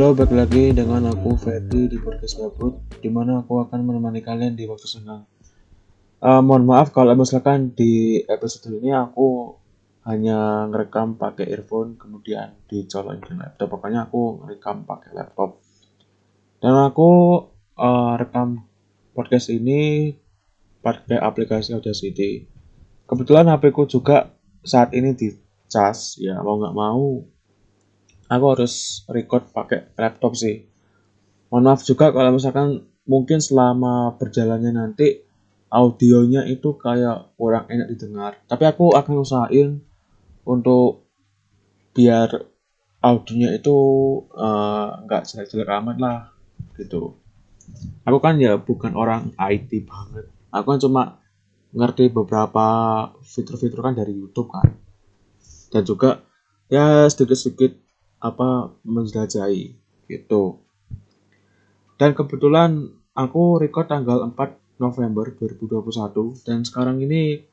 Halo, balik lagi dengan aku Ferdi di podcast Gabut, di mana aku akan menemani kalian di waktu senggang. Uh, mohon maaf kalau misalkan di episode ini aku hanya ngerekam pakai earphone, kemudian dicolokin laptop. Pokoknya aku ngerekam pakai laptop. Dan aku uh, rekam podcast ini pakai aplikasi Audacity. Kebetulan HP ku juga saat ini di cas, ya mau nggak mau aku harus record pakai laptop sih. Mohon maaf juga kalau misalkan mungkin selama berjalannya nanti audionya itu kayak kurang enak didengar. Tapi aku akan usahain untuk biar audionya itu eh, nggak uh, jelek-jelek amat lah gitu. Aku kan ya bukan orang IT banget. Aku kan cuma ngerti beberapa fitur-fitur kan dari YouTube kan. Dan juga ya sedikit-sedikit apa menjelajahi gitu. Dan kebetulan aku record tanggal 4 November 2021 dan sekarang ini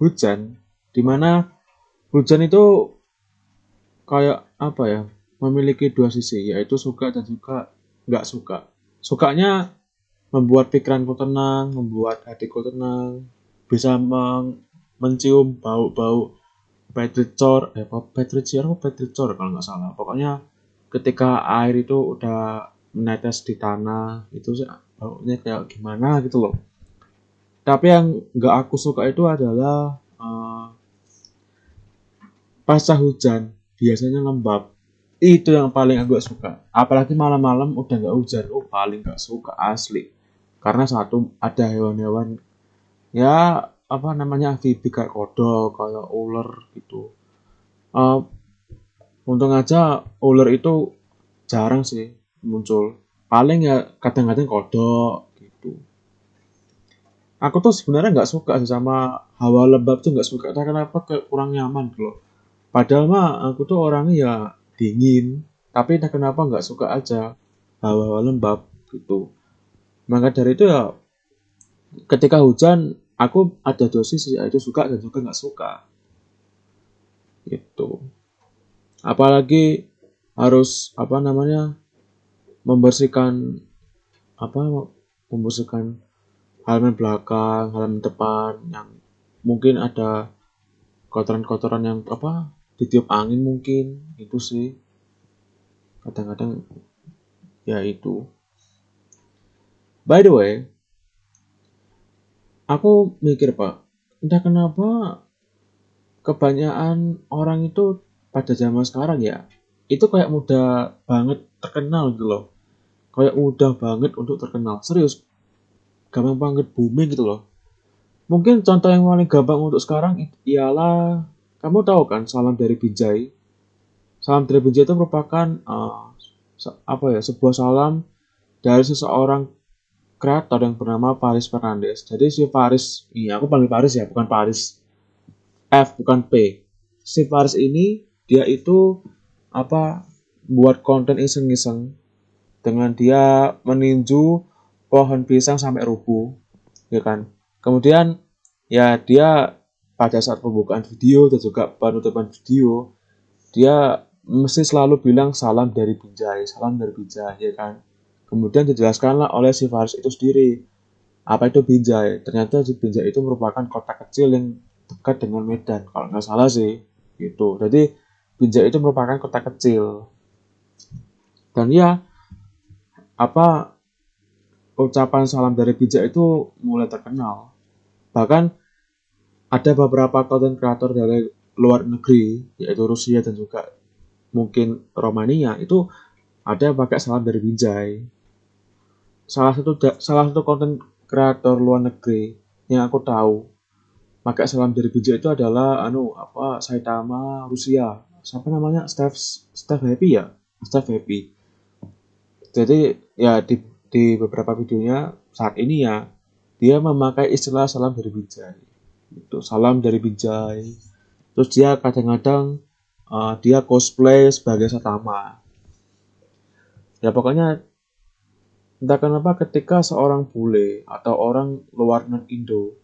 hujan di mana hujan itu kayak apa ya memiliki dua sisi yaitu suka dan juga nggak suka sukanya membuat pikiranku tenang membuat hatiku tenang bisa meng mencium bau-bau petricor eh apa petricor apa petricor kalau nggak salah. Pokoknya ketika air itu udah menetes di tanah itu baunya kayak gimana gitu loh. Tapi yang nggak aku suka itu adalah uh, pasca hujan biasanya lembab. Itu yang paling aku gak suka. Apalagi malam-malam udah nggak hujan oh paling nggak suka asli. Karena satu ada hewan-hewan. Ya apa namanya amfibi kayak kodok kayak ular gitu. Uh, untung aja ular itu jarang sih muncul. Paling ya kadang-kadang kodok gitu. Aku tuh sebenarnya nggak suka sih sama hawa lembab tuh nggak suka. Karena kenapa kayak kurang nyaman gitu loh. Padahal mah aku tuh orangnya ya dingin. Tapi entah kenapa nggak suka aja hawa-hawa lembab gitu. Maka dari itu ya ketika hujan aku ada dosis yaitu suka dan juga nggak suka. Itu apalagi harus apa namanya membersihkan apa membersihkan halaman belakang halaman depan yang mungkin ada kotoran-kotoran yang apa ditiup angin mungkin. Itu sih. Kadang-kadang ya itu. By the way aku mikir pak entah kenapa kebanyakan orang itu pada zaman sekarang ya itu kayak mudah banget terkenal gitu loh. Kayak mudah banget untuk terkenal. Serius gampang banget booming gitu loh. Mungkin contoh yang paling gampang untuk sekarang ialah kamu tahu kan salam dari Binjai? Salam dari Binjai itu merupakan uh, apa ya sebuah salam dari seseorang kreator yang bernama Paris Fernandes. Jadi si Paris, iya aku panggil Paris ya, bukan Paris. F bukan P. Si Paris ini dia itu apa buat konten iseng-iseng dengan dia meninju pohon pisang sampai rubuh, ya kan. Kemudian ya dia pada saat pembukaan video dan juga penutupan video dia mesti selalu bilang salam dari Binjai, salam dari Binjai, ya kan Kemudian dijelaskanlah oleh si Faris itu sendiri. Apa itu Binjai? Ternyata si Binjai itu merupakan kota kecil yang dekat dengan Medan. Kalau nggak salah sih, gitu. Jadi Binjai itu merupakan kota kecil. Dan ya, apa ucapan salam dari Binjai itu mulai terkenal. Bahkan ada beberapa konten kreator dari luar negeri, yaitu Rusia dan juga mungkin Romania, itu ada pakai salam dari Binjai salah satu salah satu konten kreator luar negeri yang aku tahu pakai salam dari bijak itu adalah anu apa Saitama Rusia. Siapa namanya? Steph Steph Happy ya? Steph Happy. Jadi ya di, di beberapa videonya saat ini ya dia memakai istilah salam dari bijak. Itu salam dari bijak. Terus dia kadang-kadang uh, dia cosplay sebagai Satama ya pokoknya Entah kenapa ketika seorang bule atau orang luar non Indo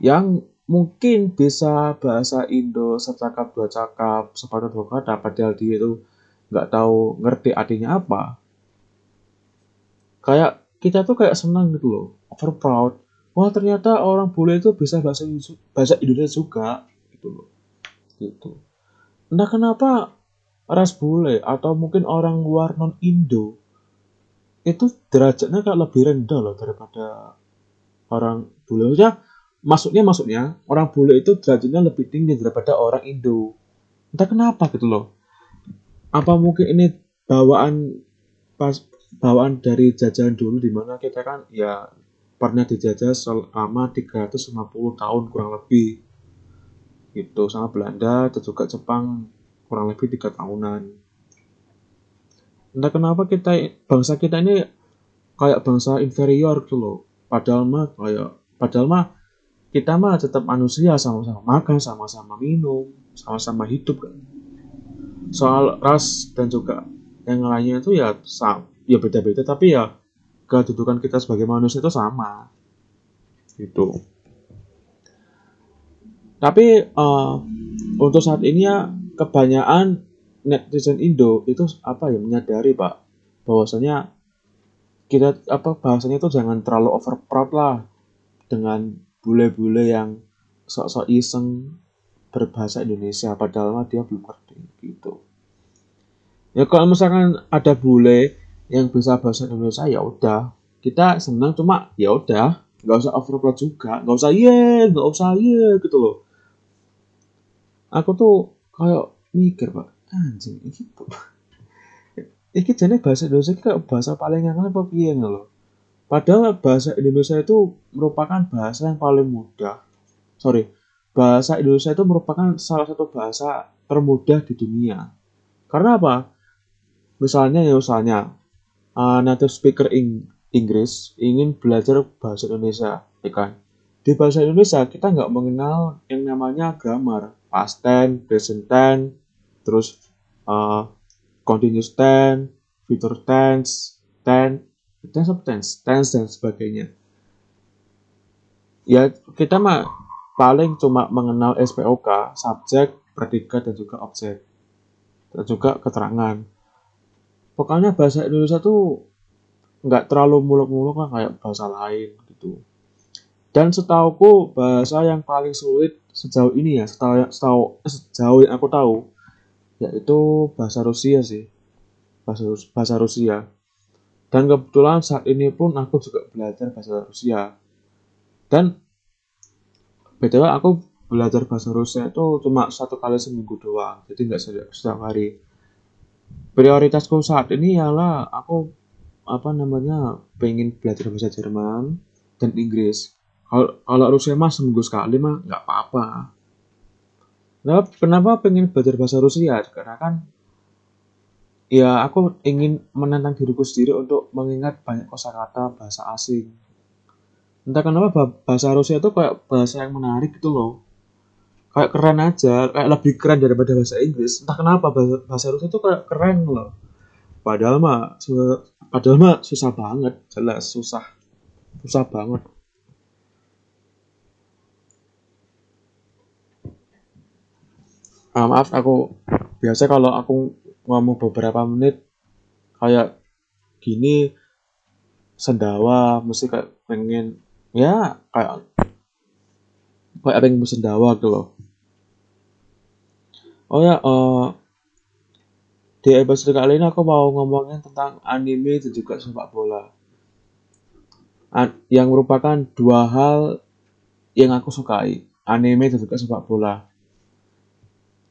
yang mungkin bisa bahasa Indo secakap dua cakap sepatah dua kata padahal dia itu nggak tahu ngerti artinya apa. Kayak kita tuh kayak senang gitu loh over proud. Wah ternyata orang bule itu bisa bahasa bahasa Indonesia juga gitu loh. Gitu. Entah kenapa ras bule atau mungkin orang luar non Indo itu derajatnya kayak lebih rendah loh daripada orang bule. Maksudnya maksudnya maksudnya orang bule itu derajatnya lebih tinggi daripada orang Indo. Entah kenapa gitu loh. Apa mungkin ini bawaan pas bawaan dari jajahan dulu di mana kita kan ya pernah dijajah selama 350 tahun kurang lebih. Gitu sama Belanda dan juga Jepang kurang lebih tiga tahunan entah kenapa kita bangsa kita ini kayak bangsa inferior gitu loh. Padahal mah kayak padahal mah kita mah tetap manusia sama-sama makan sama-sama minum sama-sama hidup kan. Soal ras dan juga yang lainnya itu ya ya beda-beda tapi ya kedudukan kita sebagai manusia itu sama. Gitu. Tapi uh, untuk saat ini ya kebanyakan netizen Indo itu apa ya menyadari pak bahwasanya kita apa bahasanya itu jangan terlalu over proud lah dengan bule-bule yang sok-sok iseng berbahasa Indonesia padahal mah dia belum ngerti gitu. Ya kalau misalkan ada bule yang bisa bahasa Indonesia ya udah. Kita senang cuma ya udah nggak usah overplot juga. Nggak usah ye nggak usah ye gitu loh. Aku tuh kayak mikir pak anjing ini ini jadi bahasa Indonesia kayak bahasa paling yang apa piye loh Padahal bahasa Indonesia itu merupakan bahasa yang paling mudah. Sorry, bahasa Indonesia itu merupakan salah satu bahasa termudah di dunia. Karena apa? Misalnya ya misalnya uh, native speaker Ing Inggris ingin belajar bahasa Indonesia, ya kan? Di bahasa Indonesia kita nggak mengenal yang namanya grammar, past tense, present tense, terus uh, continuous tense, future tense, tense, tense of tense, tense dan sebagainya. Ya kita mah paling cuma mengenal SPOK, subjek, predikat dan juga objek dan juga keterangan. Pokoknya bahasa Indonesia tuh nggak terlalu muluk-muluk lah kayak bahasa lain gitu. Dan setauku bahasa yang paling sulit sejauh ini ya, setahu, setahu sejauh yang aku tahu, yaitu bahasa Rusia sih. Bahasa, bahasa Rusia dan kebetulan saat ini pun aku juga belajar bahasa Rusia. Dan btw aku belajar bahasa Rusia itu cuma satu kali seminggu doang, jadi nggak setiap hari. Prioritasku saat ini ialah aku apa namanya pengen belajar bahasa Jerman dan Inggris. Kalau kalau Rusia mah seminggu sekali mah nggak apa-apa. Nah, kenapa pengen belajar bahasa Rusia? Karena kan ya aku ingin menantang diriku sendiri untuk mengingat banyak kosakata bahasa asing. Entah kenapa bahasa Rusia itu kayak bahasa yang menarik gitu loh. Kayak keren aja, kayak lebih keren daripada bahasa Inggris. Entah kenapa bahasa, Rusia itu kayak keren loh. Padahal mah padahal mah susah banget, jelas susah. Susah banget. Ah, maaf aku biasa kalau aku ngomong beberapa menit kayak gini sendawa mesti kayak pengen ya kayak kayak pengen sendawa gitu loh. Oh ya uh, di episode kali ini aku mau ngomongin tentang anime dan juga sepak bola. An yang merupakan dua hal yang aku sukai anime dan juga sepak bola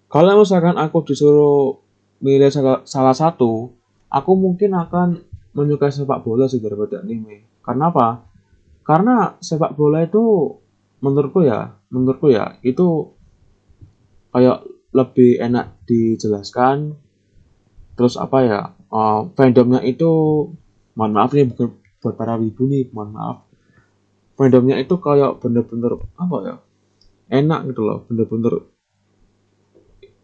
kalau misalkan aku disuruh milih salah, satu, aku mungkin akan menyukai sepak bola sih daripada anime. Karena apa? Karena sepak bola itu menurutku ya, menurutku ya itu kayak lebih enak dijelaskan. Terus apa ya? Uh, fandomnya itu, mohon maaf nih bukan buat para wibu nih, mohon maaf. Fandomnya itu kayak bener-bener apa ya? Enak gitu loh, bener-bener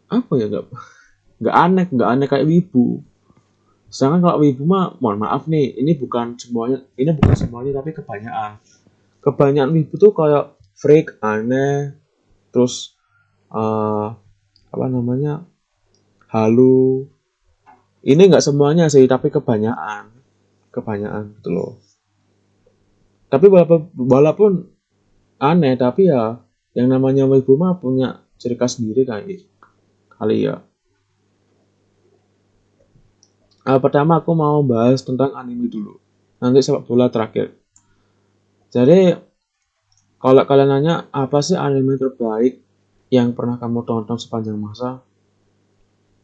apa ya nggak nggak aneh nggak aneh kayak wibu. Sedangkan kalau wibu mah mohon maaf nih ini bukan semuanya ini bukan semuanya tapi kebanyakan. Kebanyakan wibu tuh kayak freak aneh terus uh, apa namanya halu. Ini nggak semuanya sih tapi kebanyakan. Kebanyakan gitu loh. Tapi walaupun, walaupun aneh tapi ya yang namanya wibu mah punya ciri khas sendiri kali kali ya. Uh, pertama aku mau bahas tentang anime dulu. Nanti sepak bola terakhir. Jadi kalau kalian nanya apa sih anime terbaik yang pernah kamu tonton sepanjang masa?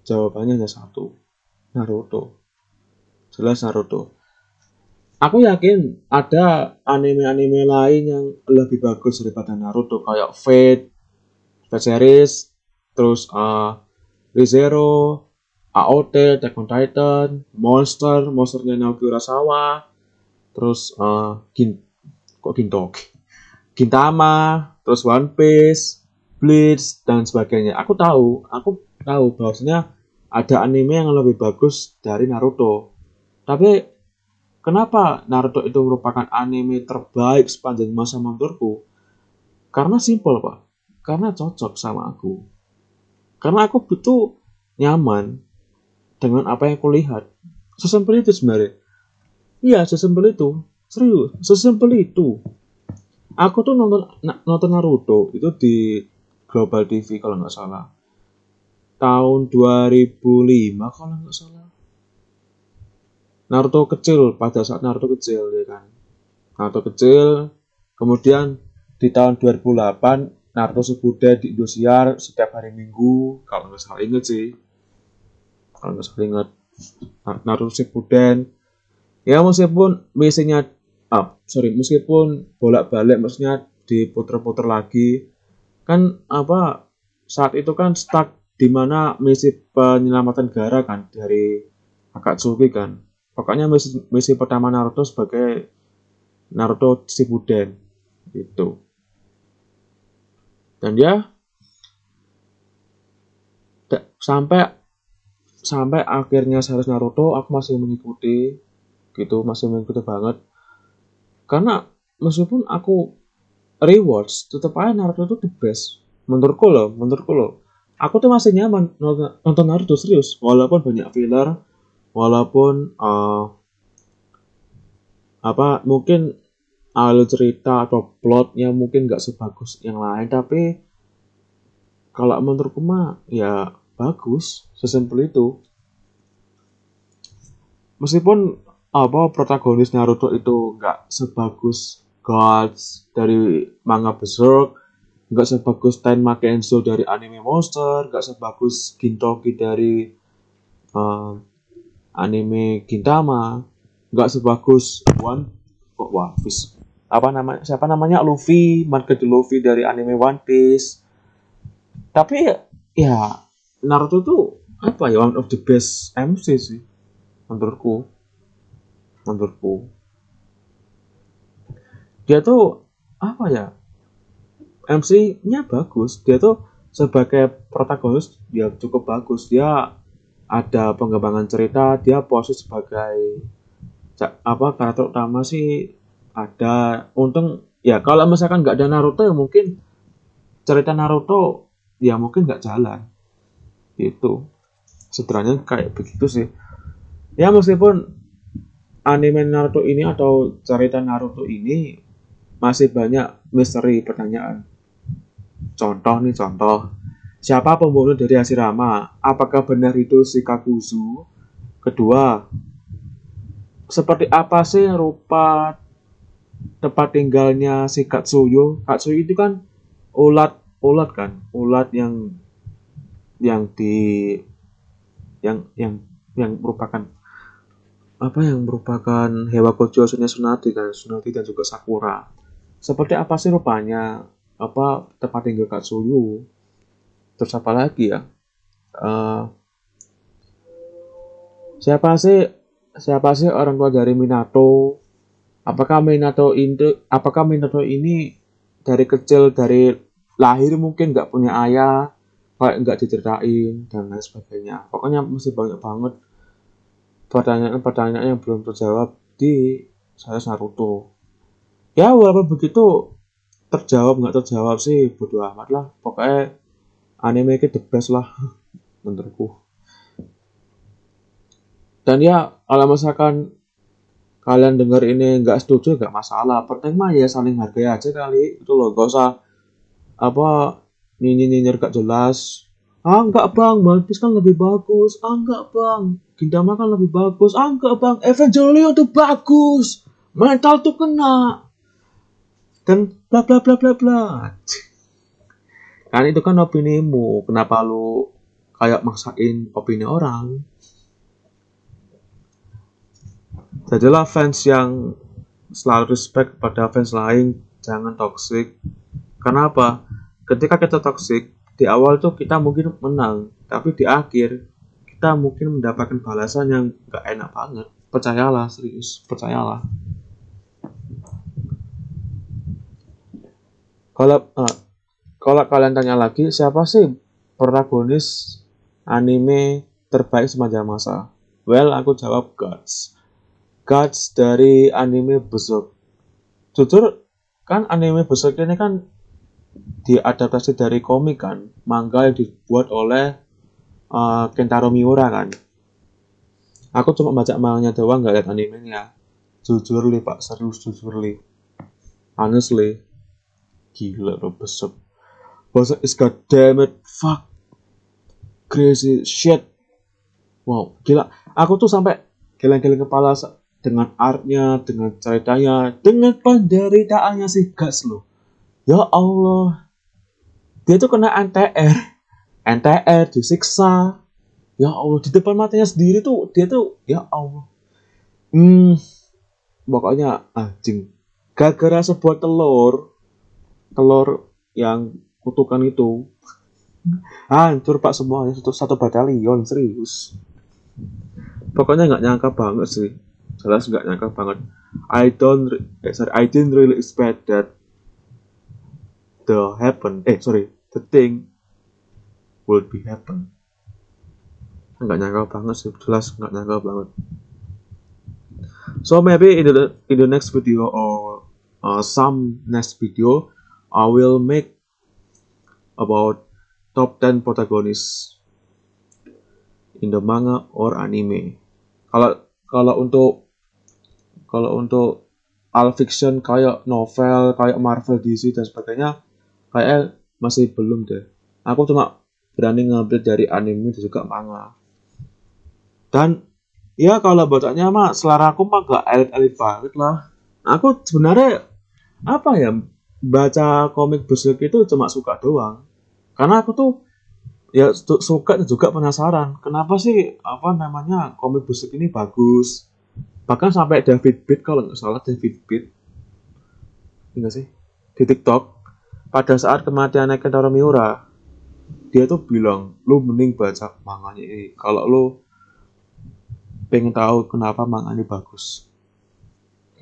Jawabannya hanya satu. Naruto. Jelas Naruto. Aku yakin ada anime-anime lain yang lebih bagus daripada Naruto kayak Fate, Fate series, terus uh, ReZero, AOT, Attack on Titan, Monster, monsternya Naoki Urasawa, terus uh, Gin, kok Gintok, Gintama, terus One Piece, Bleach dan sebagainya. Aku tahu, aku tahu bahwasanya ada anime yang lebih bagus dari Naruto. Tapi kenapa Naruto itu merupakan anime terbaik sepanjang masa menurutku? Karena simple, Pak. Karena cocok sama aku. Karena aku butuh nyaman dengan apa yang aku lihat. Sesimpel itu sebenarnya. Iya, sesimpel itu. Serius, sesimpel itu. Aku tuh nonton nonton Naruto itu di Global TV kalau nggak salah. Tahun 2005 kalau nggak salah. Naruto kecil pada saat Naruto kecil ya kan. Naruto kecil, kemudian di tahun 2008 Naruto Shippuden di Indosiar setiap hari Minggu. Kalau nggak salah inget sih. Kalau nggak salah ingat. Naruto Shippuden. Ya meskipun misinya ah, sorry meskipun bolak-balik maksudnya diputer-puter lagi kan apa saat itu kan stuck di mana misi penyelamatan Gara kan dari Akatsuki kan. Pokoknya misi, misi pertama Naruto sebagai Naruto Shippuden itu dan dia sampai sampai akhirnya series Naruto aku masih mengikuti gitu masih mengikuti banget. Karena meskipun aku rewards tetap aja Naruto itu the best. Menurutku loh menurutku loh. Aku tuh masih nyaman nonton Naruto serius. Walaupun banyak filler walaupun uh, apa mungkin alur cerita atau plotnya mungkin gak sebagus yang lain tapi kalau menurutku mah ya bagus sesimpel itu. Meskipun apa protagonis Naruto itu nggak sebagus Gods dari manga Berserk nggak sebagus Tenma Kenzo dari anime Monster nggak sebagus Gintoki dari uh, anime Gintama nggak sebagus One One Piece apa namanya siapa namanya? Luffy market Luffy dari anime One Piece. Tapi ya Naruto tuh apa ya? One of the best MC sih menurutku. Menurutku. Dia tuh apa ya? MC-nya bagus. Dia tuh sebagai protagonis dia cukup bagus. Dia ada pengembangan cerita dia posisi sebagai apa karakter utama sih ada untung ya kalau misalkan nggak ada Naruto ya mungkin cerita Naruto ya mungkin nggak jalan. Itu sederhananya kayak begitu sih. Ya meskipun anime Naruto ini atau cerita Naruto ini masih banyak misteri pertanyaan. Contoh nih contoh. Siapa pembunuh dari Hashirama? Apakah benar itu si Kakuzu? Kedua seperti apa sih rupa tempat tinggalnya si Katsuyo. Katsuyo itu kan ulat ulat kan? Ulat yang yang di yang yang yang merupakan apa yang merupakan hewan kojo Sunati kan? Sunati dan juga Sakura. Seperti apa sih rupanya apa tempat tinggal Katsuyu terus apa lagi ya? Uh, siapa sih siapa sih orang tua dari Minato apakah Minato ini apakah Minato ini dari kecil dari lahir mungkin nggak punya ayah kayak nggak diceritain dan lain sebagainya. Pokoknya masih banyak banget pertanyaan-pertanyaan yang belum terjawab di saya Naruto. Ya walaupun begitu terjawab nggak terjawab sih bodo amat lah. Pokoknya anime itu the best lah menurutku. Dan ya kalau misalkan kalian dengar ini nggak setuju nggak masalah. Penting mah ya saling hargai aja kali itu loh. Gak usah apa nyinyir nyinyir gak jelas. Ah enggak bang. Piece kan lebih bagus. Ah enggak bang. Gintama kan lebih bagus. Ah enggak bang. Evangelion tuh bagus. Mental tuh kena. Dan bla bla bla bla bla. Kan itu kan opinimu. Kenapa lu kayak maksain opini orang jadilah fans yang selalu respect pada fans lain jangan toxic. Kenapa ketika kita toxic di awal tuh kita mungkin menang tapi di akhir kita mungkin mendapatkan balasan yang gak enak banget. Percayalah serius percayalah. Kalau uh, kalau kalian tanya lagi siapa sih protagonis anime terbaik sepanjang masa well aku jawab Gods Gods dari anime Berserk. Jujur kan anime Berserk ini kan diadaptasi dari komik kan manga yang dibuat oleh uh, Kentaro Miura kan. Aku cuma baca manganya doang nggak lihat animenya. Jujur li pak serius jujur li. Honestly gila lo besok besok is god damn it fuck. Crazy shit. Wow gila. Aku tuh sampai geleng-geleng kepala dengan artnya dengan ceritanya dengan penderitaannya si gas lo ya Allah. Dia tuh kena NTR NTR disiksa. Ya Allah di depan matanya sendiri tuh dia tuh ya Allah. Hmm pokoknya anjing. Gara-gara sebuah telur telur yang kutukan itu hancur pak semuanya satu satu batalion serius. Pokoknya nggak nyangka banget sih jelas nggak nyangka banget. I don't eh, sorry I didn't really expect that the happen. Eh sorry the thing would be happen. Nggak nyangka banget sih jelas nggak nyangka banget. So maybe in the in the next video or uh, some next video I will make about top 10 protagonists in the manga or anime. Kalau kalau untuk kalau untuk all fiction kayak novel, kayak Marvel, DC dan sebagainya, kayak masih belum deh. Aku cuma berani ngambil dari anime dan juga manga. Dan ya kalau bacanya mah selera aku mah gak elit-elit banget lah. Aku sebenarnya apa ya baca komik Berserk itu cuma suka doang. Karena aku tuh ya suka juga penasaran. Kenapa sih apa namanya komik Berserk ini bagus? Bahkan sampai David Beat kalau nggak salah David Beat, enggak sih? Di TikTok pada saat kematian Kentaro Miura dia tuh bilang lu mending baca manganya ini. Kalau lu pengen tahu kenapa manga bagus.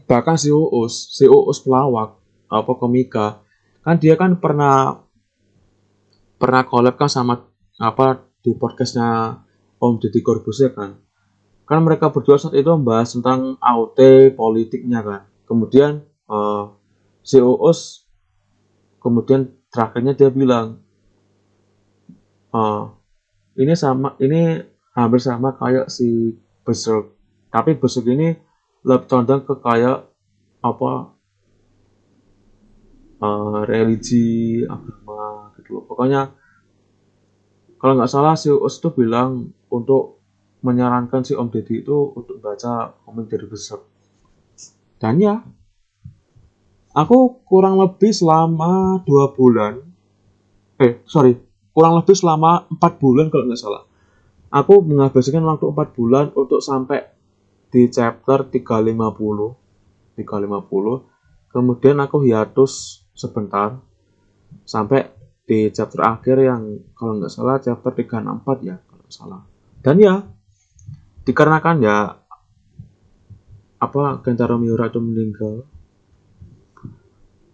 Bahkan si Uus si Uus pelawak apa komika kan dia kan pernah pernah collab kan sama apa di podcastnya Om Deddy Corbuzier ya kan kan mereka berdua saat itu membahas tentang AOT politiknya kan. Kemudian uh, si Uus kemudian terakhirnya dia bilang uh, ini sama ini hampir sama kayak si Berserk. Tapi Berserk ini lebih condong ke kayak apa uh, religi agama gitu loh. Pokoknya kalau nggak salah si Us tuh bilang untuk menyarankan si Om Deddy itu untuk baca komik dari besar dan ya aku kurang lebih selama dua bulan eh sorry kurang lebih selama empat bulan kalau nggak salah. Aku menghabiskan waktu empat bulan untuk sampai di chapter 350 350 kemudian aku hiatus sebentar sampai di chapter akhir yang kalau nggak salah chapter 364 ya kalau nggak salah. Dan ya dikarenakan ya apa Kentaro Miura itu meninggal.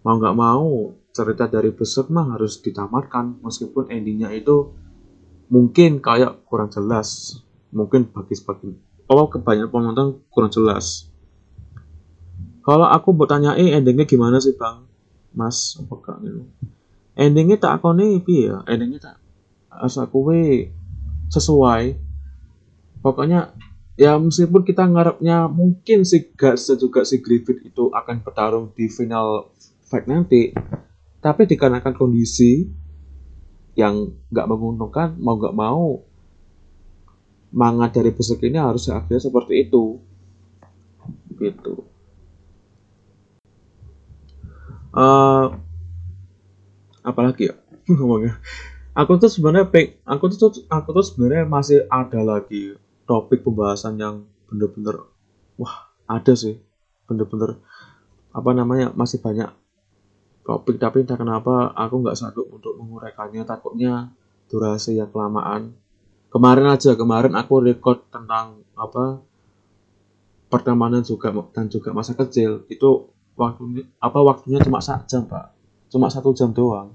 Mau nggak mau cerita dari Berserk mah harus ditamatkan. Meskipun endingnya itu mungkin kayak kurang jelas. Mungkin bagi sebagian oh kebanyakan penonton kurang jelas. Kalau aku bertanya eh endingnya gimana sih bang? Mas apakah gitu. Endingnya tak akone piye ya? Endingnya tak asa kowe sesuai pokoknya ya meskipun kita ngarepnya mungkin si Gas dan juga si Griffith itu akan bertarung di final fight nanti tapi dikarenakan kondisi yang nggak menguntungkan mau nggak mau manga dari besok ini harus akhirnya seperti itu. Gitu. Uh, apalagi ya? Ngomongnya. Aku tuh sebenarnya aku tuh aku tuh sebenarnya masih ada lagi topik pembahasan yang bener-bener wah ada sih. Bener-bener apa namanya masih banyak topik. Tapi entah kenapa aku nggak sanggup untuk menguraikannya takutnya durasi yang kelamaan. Kemarin aja kemarin aku record tentang apa pertemanan juga dan juga masa kecil. Itu waktu apa waktunya cuma satu jam pak. Cuma satu jam doang.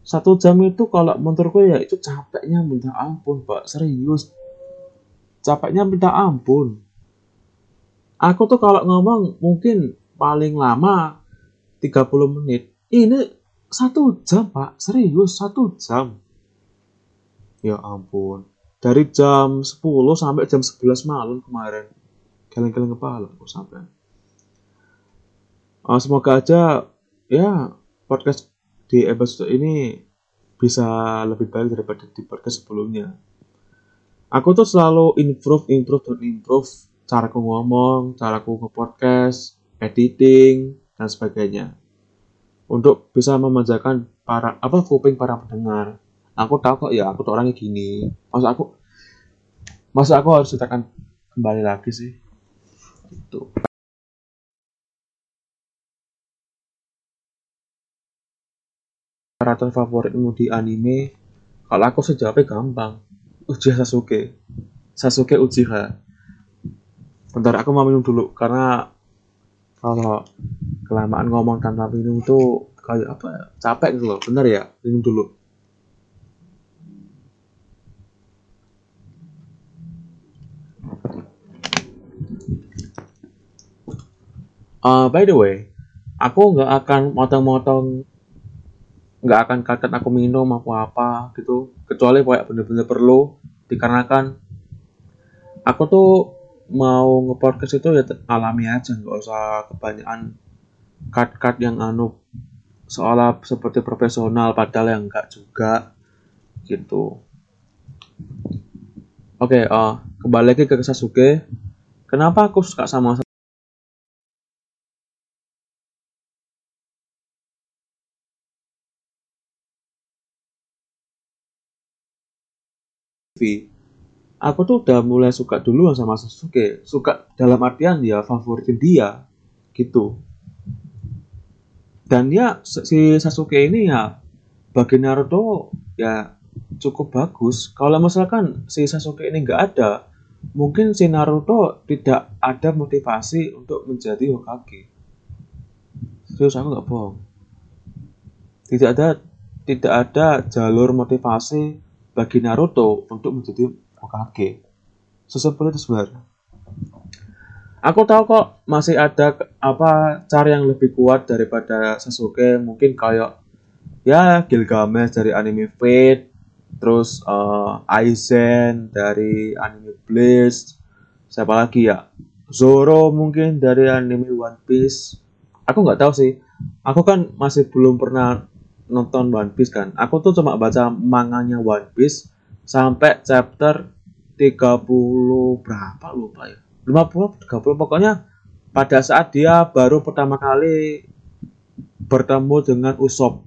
Satu jam itu kalau menurutku ya itu capeknya minta ampun pak. Serius capeknya minta ampun aku tuh kalau ngomong mungkin paling lama 30 menit. Ini satu jam pak, serius satu jam. Ya ampun, dari jam 10 sampai jam 11 malam kemarin. Kalian-kalian kepala kok sampai. Uh, semoga aja ya podcast di episode ini bisa lebih baik daripada di podcast sebelumnya. Aku tuh selalu improve, improve, dan improve caraku ngomong, caraku nge-podcast, editing, dan sebagainya. Untuk bisa memanjakan para apa kuping para pendengar. Aku tahu kok ya aku tuh orangnya gini. Masa aku masa aku harus ceritakan kembali lagi sih. Itu karakter favoritmu di anime? Kalau aku sih jawabnya gampang Uchiha Sasuke. Sasuke Uchiha. Bentar aku mau minum dulu karena kalau kelamaan ngomong tanpa minum tuh kayak apa ya? capek gitu loh. Bener ya minum dulu. Uh, by the way aku nggak akan motong-motong nggak akan kaget aku minum apa apa gitu kecuali kayak bener-bener perlu dikarenakan aku tuh mau ngepodcast itu ya alami aja nggak usah kebanyakan cut-cut yang anu seolah seperti profesional padahal yang enggak juga gitu. Oke, okay, uh, kembali lagi ke Sasuke. Kenapa aku suka sama Aku tuh udah mulai suka dulu sama Sasuke. Suka dalam artian ya favoritin dia gitu. Dan dia si Sasuke ini ya bagi Naruto ya cukup bagus. Kalau misalkan si Sasuke ini nggak ada mungkin si Naruto tidak ada motivasi untuk menjadi Hokage. Serius aku nggak bohong. Tidak ada tidak ada jalur motivasi bagi Naruto untuk menjadi Hokage. Sesimpel itu sebenarnya Aku tahu kok masih ada apa cara yang lebih kuat daripada Sasuke. Mungkin kayak ya Gilgamesh dari anime Fate terus uh, Aizen dari anime Bleach siapa lagi ya? Zoro mungkin dari anime One Piece. Aku nggak tahu sih. Aku kan masih belum pernah nonton One Piece kan. Aku tuh cuma baca manganya One Piece sampai chapter 30 berapa lupa ya. 50 30 pokoknya pada saat dia baru pertama kali bertemu dengan Usop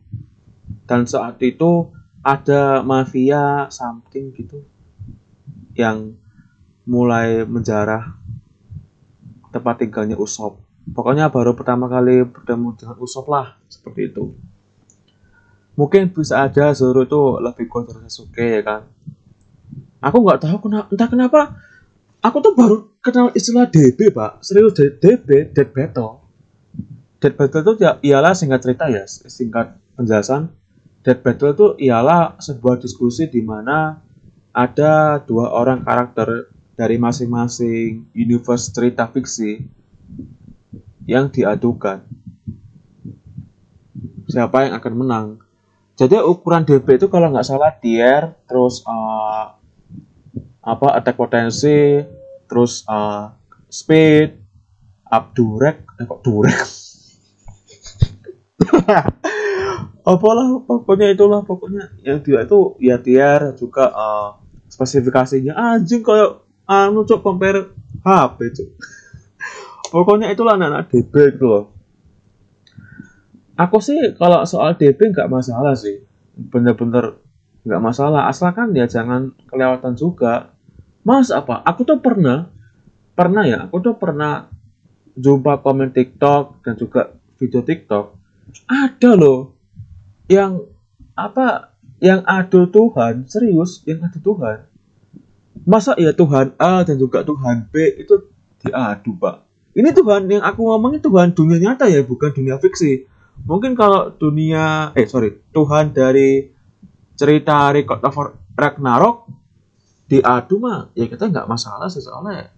dan saat itu ada mafia something gitu yang mulai menjarah tempat tinggalnya Usop pokoknya baru pertama kali bertemu dengan Usop lah seperti itu mungkin bisa aja Zoro itu lebih kuat dari Sasuke ya kan? Aku nggak tahu kenapa entah kenapa aku tuh baru kenal istilah DB pak. Serius DB Dead Battle. Dead Battle itu ya, ialah singkat cerita ya singkat penjelasan. Dead Battle itu ialah sebuah diskusi di mana ada dua orang karakter dari masing-masing universe cerita fiksi yang diadukan. Siapa yang akan menang jadi ukuran DB itu kalau nggak salah tier terus uh, apa attack potensi terus uh, speed up durek eh, kok durek? Apalah pokoknya itulah pokoknya yang dia itu ya tiar juga uh, spesifikasinya anjing kayak anu cok compare HP cok. Pokoknya itulah anak-anak DB gitu loh aku sih kalau soal DB nggak masalah sih bener-bener nggak masalah asalkan ya jangan kelewatan juga Mas apa? Aku tuh pernah, pernah ya, aku tuh pernah jumpa komen TikTok dan juga video TikTok. Ada loh yang apa? Yang adu Tuhan, serius, yang adu Tuhan. Masa ya Tuhan A dan juga Tuhan B itu diadu, Pak? Ini Tuhan yang aku ngomongin Tuhan dunia nyata ya, bukan dunia fiksi. Mungkin kalau dunia, eh sorry, Tuhan dari cerita Record of Ragnarok diadu mah ya kita nggak masalah sih soalnya.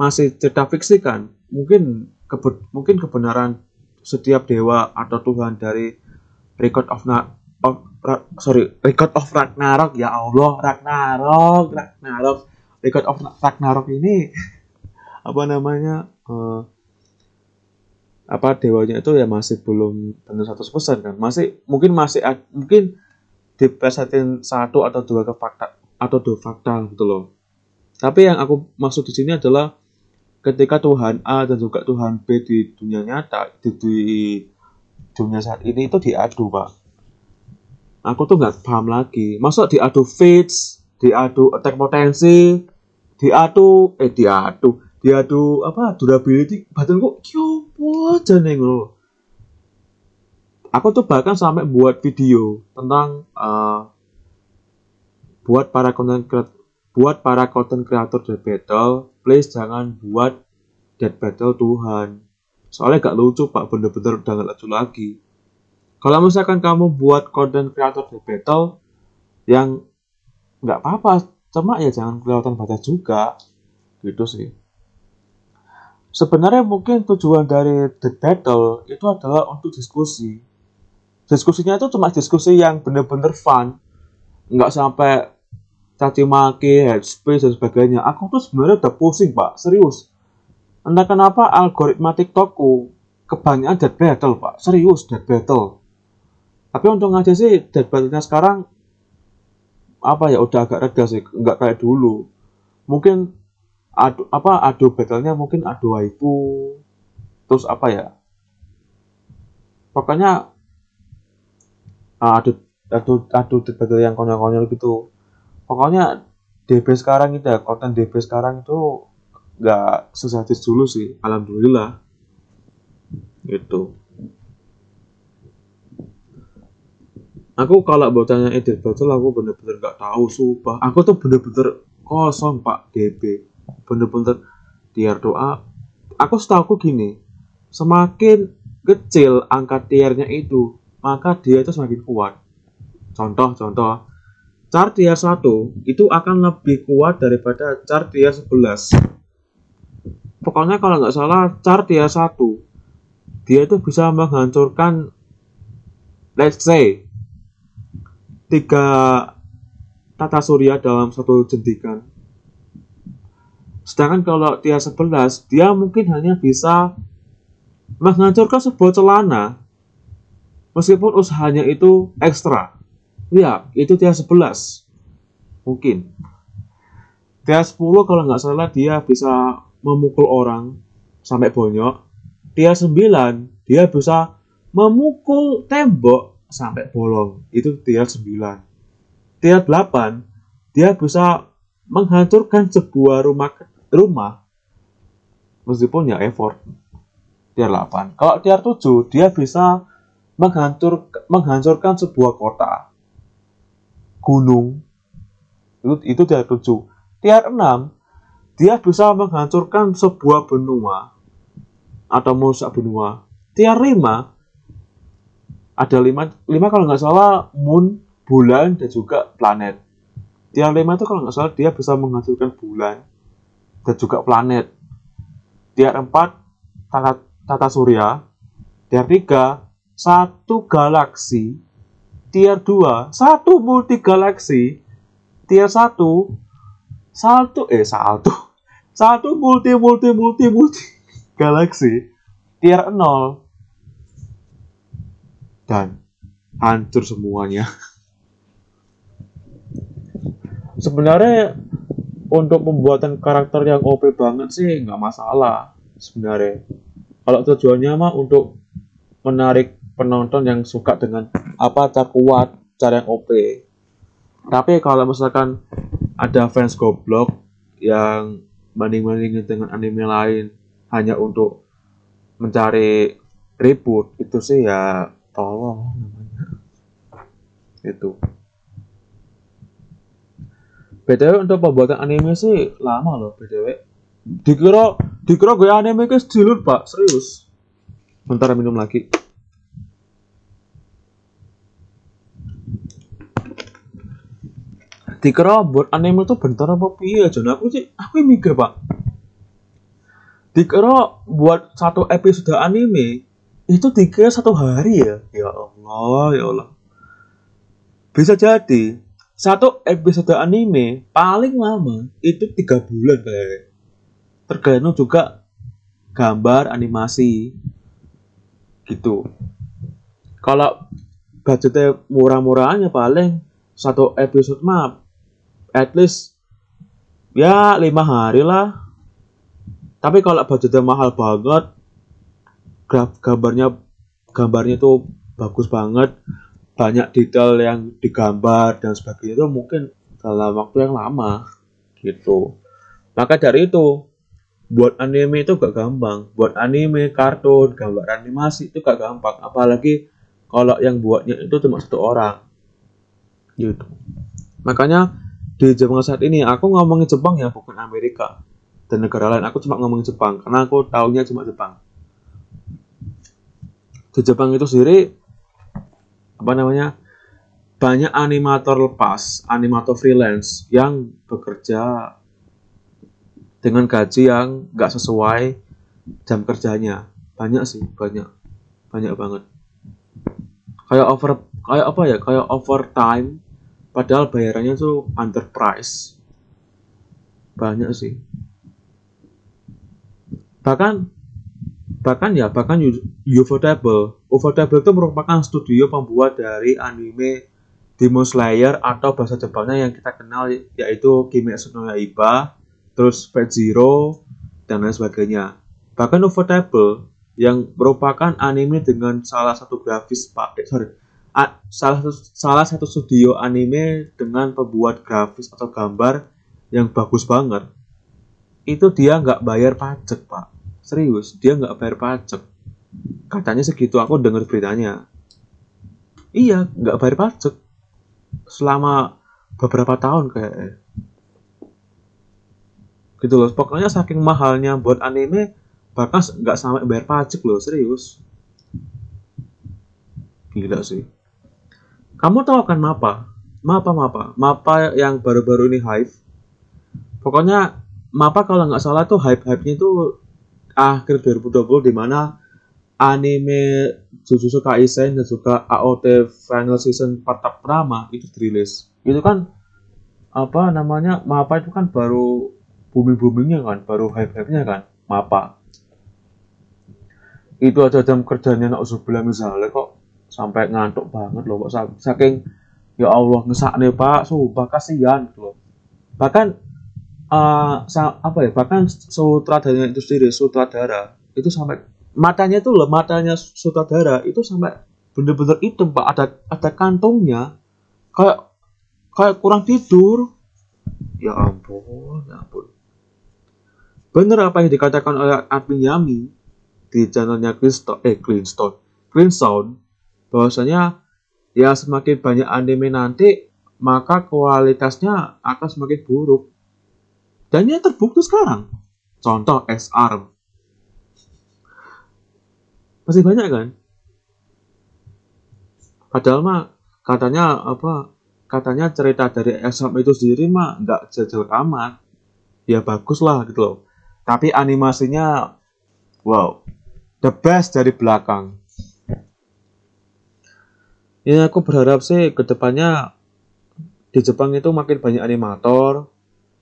Masih cerita fiksi kan. Mungkin kebe mungkin kebenaran setiap dewa atau Tuhan dari record of na of, sorry record of Ragnarok ya Allah Ragnarok Ragnarok. Record of Ragnarok ini apa namanya uh, apa dewanya itu ya masih belum benar 100% kan masih mungkin masih mungkin dipesetin satu atau dua ke fakta atau dua fakta gitu loh. Tapi yang aku maksud di sini adalah ketika Tuhan A dan juga Tuhan B di dunia nyata di, di dunia saat ini itu diadu pak. Aku tuh nggak paham lagi. Masa diadu fits, diadu attack potensi, diadu eh diadu, diadu apa durability badan kok kyopo aja nih lo. Aku tuh bahkan sampai buat video tentang uh, buat para content buat para content creator Dead Battle, please jangan buat Dead Battle Tuhan. Soalnya gak lucu pak, bener-bener udah gak lucu lagi. Kalau misalkan kamu buat content creator Dead Battle yang nggak apa-apa, cuma ya jangan kelihatan batas juga, gitu sih. Sebenarnya mungkin tujuan dari The Battle itu adalah untuk diskusi. Diskusinya itu cuma diskusi yang bener-bener fun, nggak sampai caci maki, headspace dan sebagainya. Aku tuh sebenarnya udah pusing pak, serius. Entah kenapa algoritma TikTokku kebanyakan dead battle pak, serius dead battle. Tapi untung aja sih dead battle-nya sekarang apa ya udah agak reda sih, nggak kayak dulu. Mungkin adu apa adu battle-nya mungkin adu waifu, terus apa ya? Pokoknya ah, adu adu adu battle yang konyol-konyol gitu. Pokoknya DB sekarang itu ya konten DB sekarang itu nggak sesadis dulu sih alhamdulillah. Gitu. Aku kalau buat tanya edit betul aku bener-bener nggak tahu sumpah. Aku tuh bener-bener kosong pak DB bener-bener tier doa. Aku setahu gini semakin kecil angka tiernya itu maka dia itu semakin kuat. Contoh contoh. Chart tier 1 itu akan lebih kuat daripada chart tier 11 pokoknya kalau nggak salah chart tier 1 dia itu bisa menghancurkan let's say tiga tata surya dalam satu jentikan sedangkan kalau tier 11 dia mungkin hanya bisa menghancurkan sebuah celana meskipun usahanya itu ekstra Ya, itu dia 11. Mungkin. Dia 10 kalau nggak salah dia bisa memukul orang sampai bonyok. Dia 9, dia bisa memukul tembok sampai bolong. Itu dia 9. Dia 8, dia bisa menghancurkan sebuah rumah rumah meskipun ya effort. Tier 8. Kalau tier 7, dia bisa menghancur, menghancurkan sebuah kota. Gunung. Itu itu tier 7 tier 6 dia bisa menghancurkan sebuah benua atau merusak benua. Tier 5 ada 5 5 kalau nggak salah moon bulan dan juga planet. Tier 5 itu kalau nggak salah dia bisa menghancurkan bulan dan juga planet. Tier 4 tata, tata surya. Tier 3 satu galaksi. Tier 2 satu multi galaksi tier 1 satu eh satu satu multi multi multi multi galaksi. Tier 0 dan hancur semuanya. Sebenarnya untuk pembuatan karakter yang OP banget sih nggak masalah sebenarnya. Kalau tujuannya mah untuk menarik penonton yang suka dengan apa cara kuat cara yang OP tapi kalau misalkan ada fans goblok yang banding-bandingin dengan anime lain hanya untuk mencari ribut itu sih ya tolong namanya. Itu BTW untuk pembuatan anime sih lama loh BTW dikira dikira gue anime ke dilut pak. Serius. Bentar minum lagi. Dikira buat anime tuh bentar apa piye nah, aku sih aku mikir pak. Dikira buat satu episode anime itu dikira satu hari ya? Ya Allah ya Allah. Bisa jadi satu episode anime paling lama itu tiga bulan kayak tergantung juga gambar animasi. Gitu. Kalau budgetnya murah-murahnya paling satu episode mah at least ya lima hari lah. Tapi kalau budgetnya mahal banget graf gambarnya gambarnya itu bagus banget banyak detail yang digambar dan sebagainya itu mungkin dalam waktu yang lama gitu. Maka dari itu buat anime itu gak gampang. Buat anime kartun gambar animasi itu gak gampang. Apalagi kalau yang buatnya itu cuma satu orang gitu. Makanya di Jepang saat ini aku ngomongin Jepang ya bukan Amerika dan negara lain. Aku cuma ngomongin Jepang karena aku tahunya cuma Jepang. Di Jepang itu sendiri apa namanya banyak animator lepas animator freelance yang bekerja dengan gaji yang nggak sesuai jam kerjanya. Banyak sih banyak banyak banget. Kayak over kayak apa ya kayak overtime padahal bayarannya tuh under price. Banyak sih. Bahkan bahkan ya bahkan Ufotable Ufotable itu merupakan studio pembuat dari anime Demon Slayer atau bahasa Jepangnya yang kita kenal yaitu Kimetsu no Yaiba terus Fate Zero dan lain sebagainya. Bahkan Ufotable yang merupakan anime dengan salah satu grafis pak eh, sorry salah satu salah satu studio anime dengan pembuat grafis atau gambar yang bagus banget. Itu dia nggak bayar pajak pak. Serius dia nggak bayar pajak katanya segitu aku dengar beritanya iya nggak bayar pajak selama beberapa tahun kayak gitu loh pokoknya saking mahalnya buat anime bahkan nggak sampai bayar pajak loh serius gila sih kamu tahu kan Mapa? Mapa Mapa. Mapa yang baru-baru ini hype. Pokoknya Mapa kalau nggak salah tuh hype-hype-nya itu akhir 2020 di mana anime Jujutsu Kaisen dan juga AOT Final Season part pertama itu dirilis. Itu kan apa namanya Mapa itu kan baru booming-boomingnya kan, baru hype-hype-nya kan, Mapa. Itu aja jam kerjanya nak sebelah misalnya kok sampai ngantuk banget loh kok saking ya Allah ngesak nih pak sumpah kasihan gitu loh bahkan uh, apa ya bahkan sutradara itu sendiri sutradara itu sampai matanya tuh loh matanya sutradara itu sampai bener-bener hitam pak. Ada ada kantongnya. Kayak kayak kurang tidur. Ya ampun ya ampun. Bener apa yang dikatakan oleh admin Yami di channelnya Cleanstone eh Cleanstone Clean Sound bahwasanya ya semakin banyak anime nanti maka kualitasnya akan semakin buruk. Dan ini terbukti sekarang contoh S-ARM masih banyak kan? Padahal mah katanya apa katanya cerita dari S-ARM itu sendiri mah nggak jauh amat. Ya bagus lah gitu loh. Tapi animasinya wow the best dari belakang. Ya aku berharap sih ke depannya di Jepang itu makin banyak animator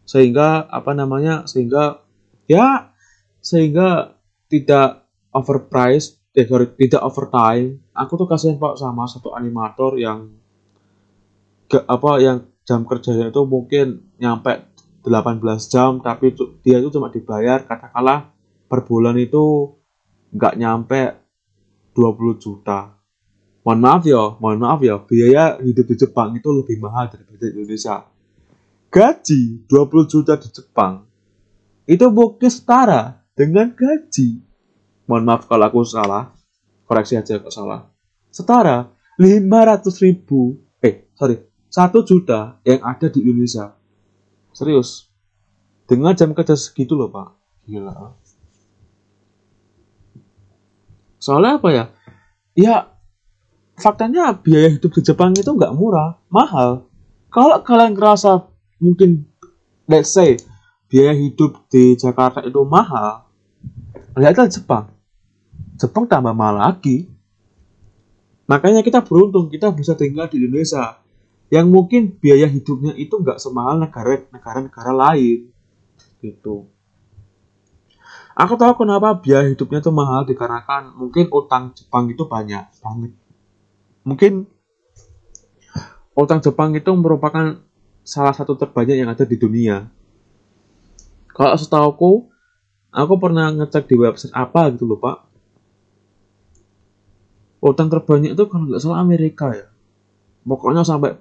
sehingga apa namanya sehingga ya sehingga tidak overpriced tidak overtime. Aku tuh kasihan pak sama satu animator yang ke, apa yang jam kerjanya itu mungkin nyampe 18 jam tapi dia itu cuma dibayar katakanlah per bulan itu nggak nyampe 20 juta. Mohon maaf ya mohon maaf ya biaya hidup di Jepang itu lebih mahal daripada Indonesia. Gaji 20 juta di Jepang itu mungkin setara dengan gaji mohon maaf kalau aku salah. Koreksi aja kalau salah. Setara 500 ribu. Eh sorry. 1 juta yang ada di Indonesia. Serius? Dengan jam kerja segitu loh pak. Gila. Soalnya apa ya? Ya faktanya biaya hidup di Jepang itu nggak murah mahal. Kalau kalian ngerasa mungkin let's say biaya hidup di Jakarta itu mahal lihatlah Jepang Jepang tambah mahal lagi. Makanya kita beruntung kita bisa tinggal di Indonesia yang mungkin biaya hidupnya itu nggak semahal negara-negara lain gitu. Aku tahu kenapa biaya hidupnya itu mahal dikarenakan mungkin utang Jepang itu banyak banget. Mungkin utang Jepang itu merupakan salah satu terbanyak yang ada di dunia. Kalau setahuku, aku pernah ngecek di website apa gitu loh pak utang terbanyak itu kalau nggak salah Amerika ya. Pokoknya sampai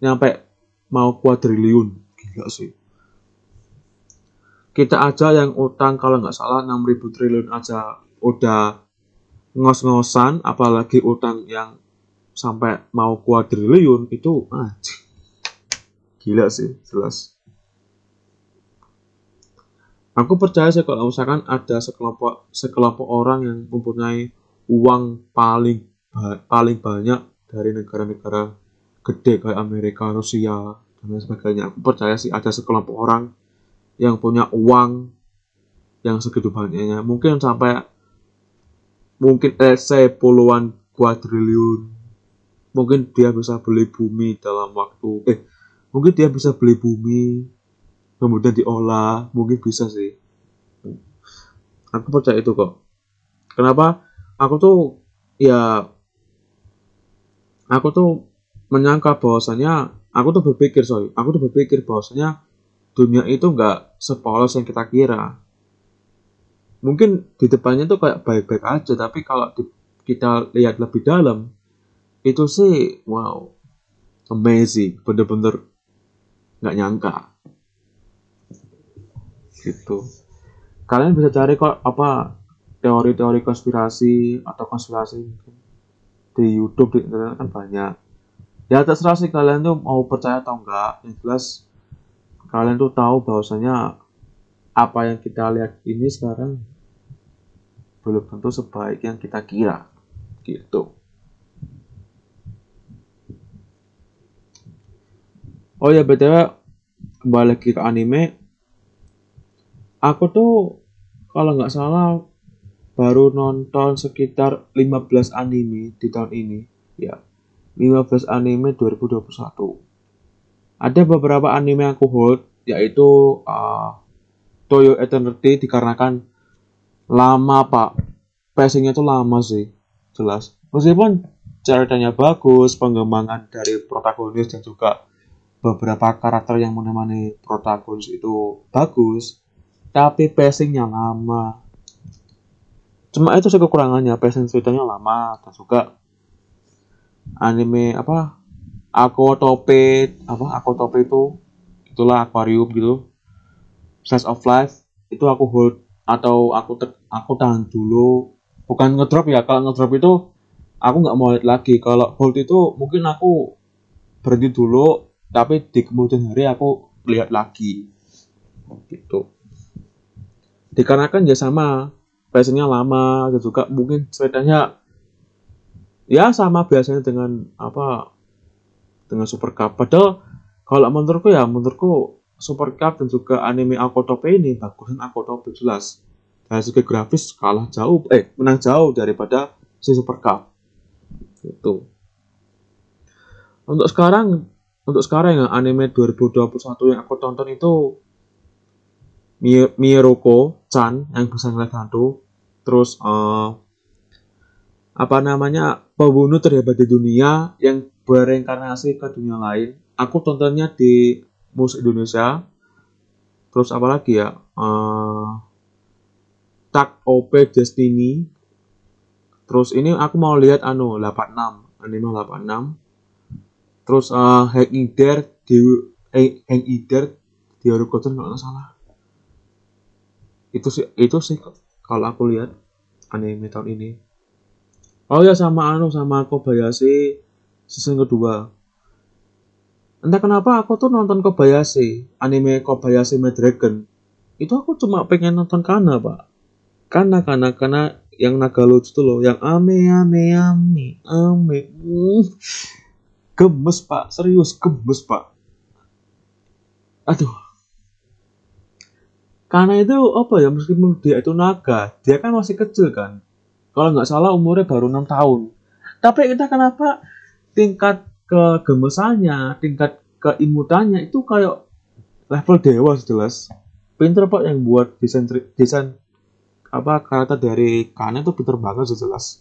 nyampe mau kuadriliun. Gila sih. Kita aja yang utang kalau nggak salah 6000 triliun aja udah ngos-ngosan apalagi utang yang sampai mau kuadriliun itu ah, gila sih jelas. Aku percaya sih kalau misalkan ada sekelompok sekelompok orang yang mempunyai uang paling paling banyak dari negara-negara gede kayak Amerika, Rusia, dan lain sebagainya. Aku percaya sih ada sekelompok orang yang punya uang yang segitu banyaknya. Mungkin sampai mungkin say puluhan kuadriliun. Mungkin dia bisa beli bumi dalam waktu eh mungkin dia bisa beli bumi kemudian diolah, mungkin bisa sih. Aku percaya itu kok. Kenapa? Aku tuh ya aku tuh menyangka bahwasanya aku tuh berpikir sorry aku tuh berpikir bahwasanya dunia itu nggak sepolos yang kita kira. Mungkin di depannya tuh kayak baik-baik aja tapi kalau di, kita lihat lebih dalam itu sih wow amazing bener-bener nggak nyangka. Gitu. Kalian bisa cari kok apa teori-teori konspirasi atau konspirasi di YouTube di internet kan banyak. Ya terserah sih kalian tuh mau percaya atau enggak. Yang jelas kalian tuh tahu bahwasanya apa yang kita lihat ini sekarang belum tentu sebaik yang kita kira. Gitu. Oh ya btw lagi ke anime. Aku tuh kalau nggak salah baru nonton sekitar 15 anime di tahun ini. Ya 15 anime 2021 ada beberapa anime yang aku hold yaitu uh, Toyo Eternity dikarenakan lama pak. Pacingnya tuh lama sih jelas. Meskipun ceritanya bagus pengembangan dari protagonis dan juga beberapa karakter yang menemani protagonis itu bagus tapi pacingnya lama cuma itu sih kekurangannya passion ceritanya lama dan juga anime apa aku tope apa aku tope itu itulah aquarium gitu. Size of life itu aku hold atau aku te, aku tahan dulu. Bukan ngedrop ya kalau ngedrop itu aku nggak mau lihat lagi. Kalau hold itu mungkin aku berhenti dulu tapi di kemudian hari aku lihat lagi. Gitu. Dikarenakan ya sama passionnya lama dan juga mungkin sepedanya ya sama biasanya dengan apa dengan Super Cup. Padahal kalau menurutku ya menurutku Super Cup dan juga anime Akotope ini bagusan Akotope jelas. Dari segi grafis kalah jauh eh menang jauh daripada si Super Cup. Itu untuk sekarang untuk sekarang ya anime 2021 yang aku tonton itu Miyoko Chan yang bisa ngeliat hantu terus uh, apa namanya pembunuh terhebat di dunia yang bereinkarnasi ke dunia lain. Aku tontonnya di musik Indonesia. Terus apa lagi ya? Uh, Tak OP Destiny. Terus ini aku mau lihat anu 86 anime 86 terus uh, Hang di eh, Hang di Harukoten kalau nggak salah. Itu sih itu sih kalau aku lihat anime tahun ini oh ya sama anu sama Kobayashi season kedua. Entah kenapa aku tuh nonton Kobayashi anime Kobayashi Dragon. Itu aku cuma pengen nonton karena pak. Karena karena karena yang naga lucu tuh loh yang ame ame ame ame. Uh, gemes pak. Serius gemes pak. Aduh karena itu apa ya meskipun dia itu naga dia kan masih kecil kan. Kalau nggak salah umurnya baru enam tahun. Tapi kita kenapa tingkat kegemesannya tingkat keimutannya itu kayak level dewa jelas pinter pak yang buat desain desain apa karakter dari Kana itu pinter banget jelas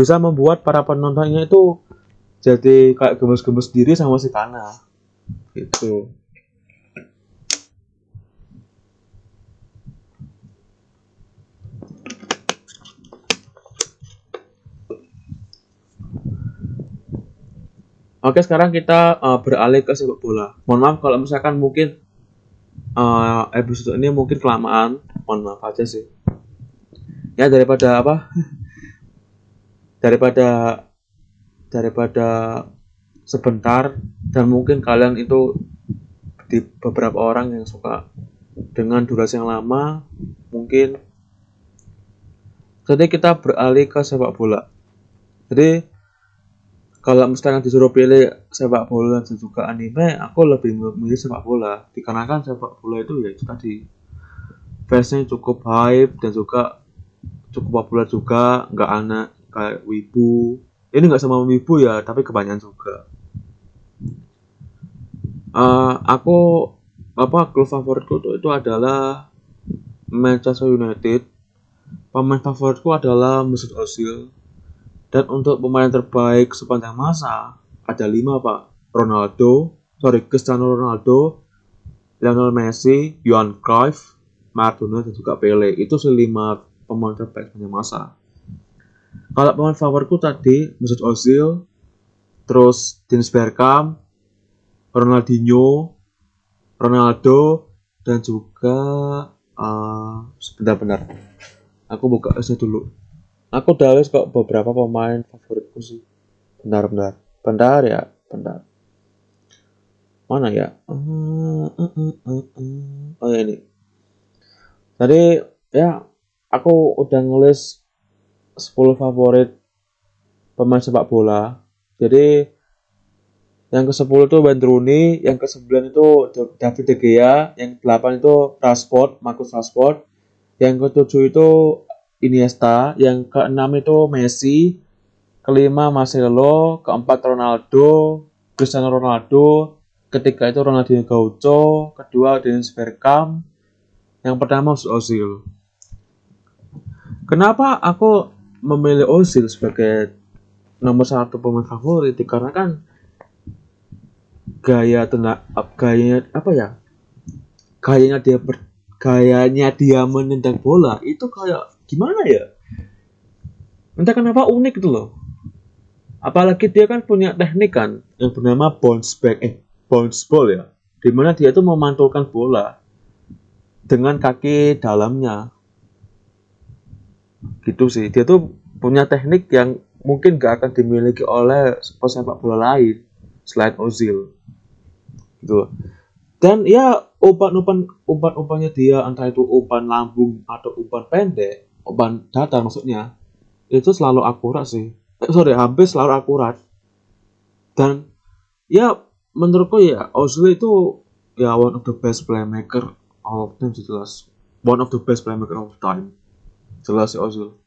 bisa membuat para penontonnya itu jadi kayak gemes-gemes diri sama si Kana. Gitu Oke, sekarang kita uh, beralih ke sepak bola. Mohon maaf kalau misalkan mungkin uh, episode ini mungkin kelamaan. Mohon maaf aja sih. Ya daripada apa? daripada daripada sebentar dan mungkin kalian itu di beberapa orang yang suka dengan durasi yang lama mungkin jadi kita beralih ke sepak bola. Jadi kalau misalnya disuruh pilih sepak bola dan juga anime aku lebih memilih sepak bola. Dikarenakan sepak bola itu ya itu tadi. Fansnya cukup hype dan juga cukup populer juga nggak aneh kayak wibu. Ini nggak sama wibu ya tapi kebanyakan juga. Uh, aku apa klub favoritku itu, itu adalah Manchester United. Pemain favoritku adalah Mesut Ozil dan untuk pemain terbaik sepanjang masa ada lima pak. Ronaldo, sorry Cristiano Ronaldo, Lionel Messi, Johan Cruyff, Maradona dan juga Pele. Itu selima pemain terbaik sepanjang masa. Kalau pemain favoritku tadi Mesut Ozil, terus Dennis Bergkamp, Ronaldinho, Ronaldo, dan juga uh, sebentar-bentar. Aku buka aja dulu aku udah kok beberapa pemain favoritku sih. Bentar bentar bentar ya bentar. Mana ya? Uh, uh, uh, oh ya ini. Tadi ya aku udah ngelis 10 favorit pemain sepak bola. Jadi yang ke-10 itu Wayne yang ke-9 itu David De Gea, yang ke-8 itu Rashford, Marcus Rashford, yang ke-7 itu Iniesta, yang keenam itu Messi, kelima Marcelo, keempat Ronaldo, Cristiano Ronaldo, ketiga itu Ronaldinho Gaucho, kedua Dennis Bergkamp, yang pertama Ozil. Kenapa aku memilih Ozil sebagai nomor satu pemain favorit? Karena kan gaya tenak, gayanya apa ya? Gayanya dia ber, gayanya dia menendang bola itu kayak gimana ya? Entah kenapa unik gitu loh. Apalagi dia kan punya teknik kan yang bernama bounce back eh bounce ball ya. Di mana dia tuh memantulkan bola dengan kaki dalamnya. Gitu sih. Dia tuh punya teknik yang mungkin gak akan dimiliki oleh pesepak bola lain selain Ozil. Gitu. Dan ya umpan-umpan umpan-umpannya dia entah itu umpan lambung atau umpan pendek ban data maksudnya itu selalu akurat sih. Eh, sorry hampir selalu akurat. Dan ya menurutku ya Ozil itu ya one of the best playmaker of time jelas. One of the best playmaker of time. Jelas si Ozil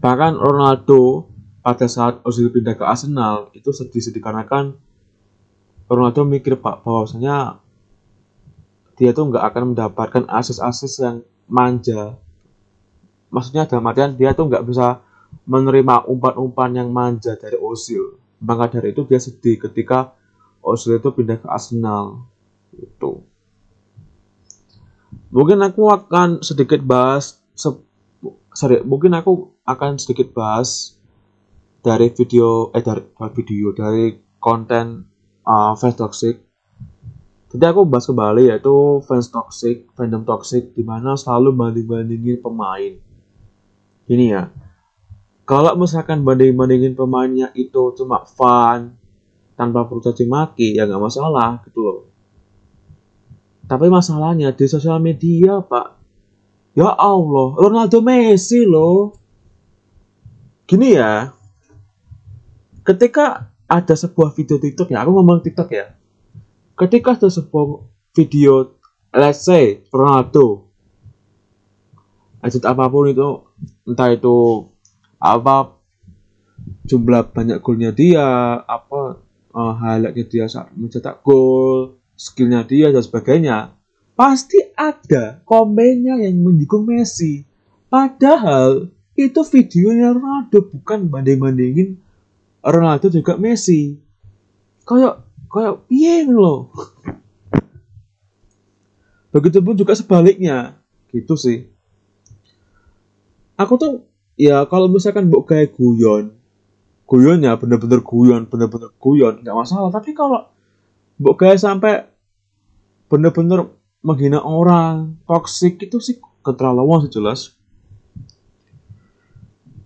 bahkan Ronaldo pada saat Ozil pindah ke Arsenal itu sedih-sedih karena kan Ronaldo mikir pak bahwasanya dia tuh nggak akan mendapatkan asis-asis yang manja. Maksudnya dalam artian dia tuh nggak bisa menerima umpan-umpan yang manja dari Ozil. Maka dari itu dia sedih ketika Ozil itu pindah ke Arsenal. Itu mungkin aku akan sedikit bahas se sorry mungkin aku akan sedikit bahas dari video eh dari video dari konten uh, fans toxic jadi aku bahas kembali yaitu fans toxic, fandom toxic, di mana selalu banding-bandingin pemain. Ini ya, kalau misalkan banding-bandingin pemainnya itu cuma fun, tanpa perlu caci maki, ya nggak masalah gitu loh. Tapi masalahnya di sosial media, Pak. Ya Allah, Ronaldo Messi loh. Gini ya, ketika ada sebuah video TikTok ya, aku ngomong TikTok ya ketika ada sebuah video let's say Ronaldo aset apa pun itu entah itu apa jumlah banyak golnya dia apa uh, highlightnya dia saat mencetak gol skillnya dia dan sebagainya pasti ada komennya yang mendukung Messi. Padahal itu videonya Ronaldo bukan banding-bandingin Ronaldo juga Messi. Kayak kayak piye loh begitupun juga sebaliknya. Gitu sih. Aku tuh ya kalau misalkan mbok kayak guyon guyonnya bener-bener guyon bener-bener guyon nggak masalah. Tapi kalau mbok kayak sampai bener-bener menghina orang toxic itu sih keterlaluan sih jelas.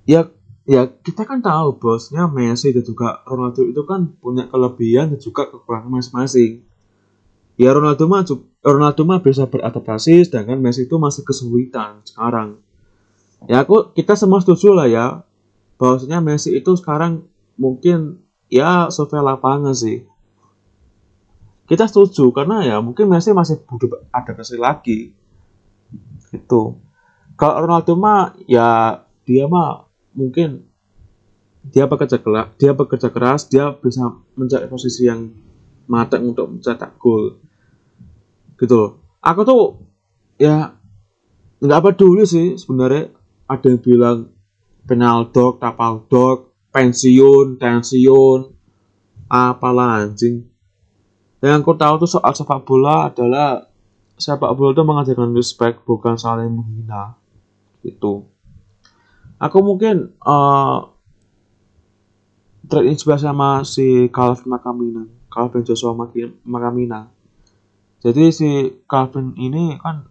Ya ya kita kan tahu bosnya Messi dan juga Ronaldo itu kan punya kelebihan dan juga kekurangan masing-masing. Ya Ronaldo mah Ronaldo mah bisa beradaptasi sedangkan Messi itu masih kesulitan sekarang. Ya aku kita semua setuju lah ya bahwasanya Messi itu sekarang mungkin ya survei lapangan sih. Kita setuju karena ya mungkin Messi masih butuh adaptasi lagi. Itu. Kalau Ronaldo mah ya dia mah mungkin dia bekerja keras, dia bekerja keras, dia bisa mencari posisi yang matang untuk mencetak gol. Gitu loh. Aku tuh ya nggak peduli sih sebenarnya ada yang bilang penalti, tapal dog, pensiun, pensiun, apalah anjing. Yang aku tahu tuh soal sepak bola adalah sepak bola itu mengajarkan respect bukan saling menghina. Itu aku mungkin uh, terinspirasi sama si Calvin Makamina Calvin Joshua Makamina. Jadi si Calvin ini kan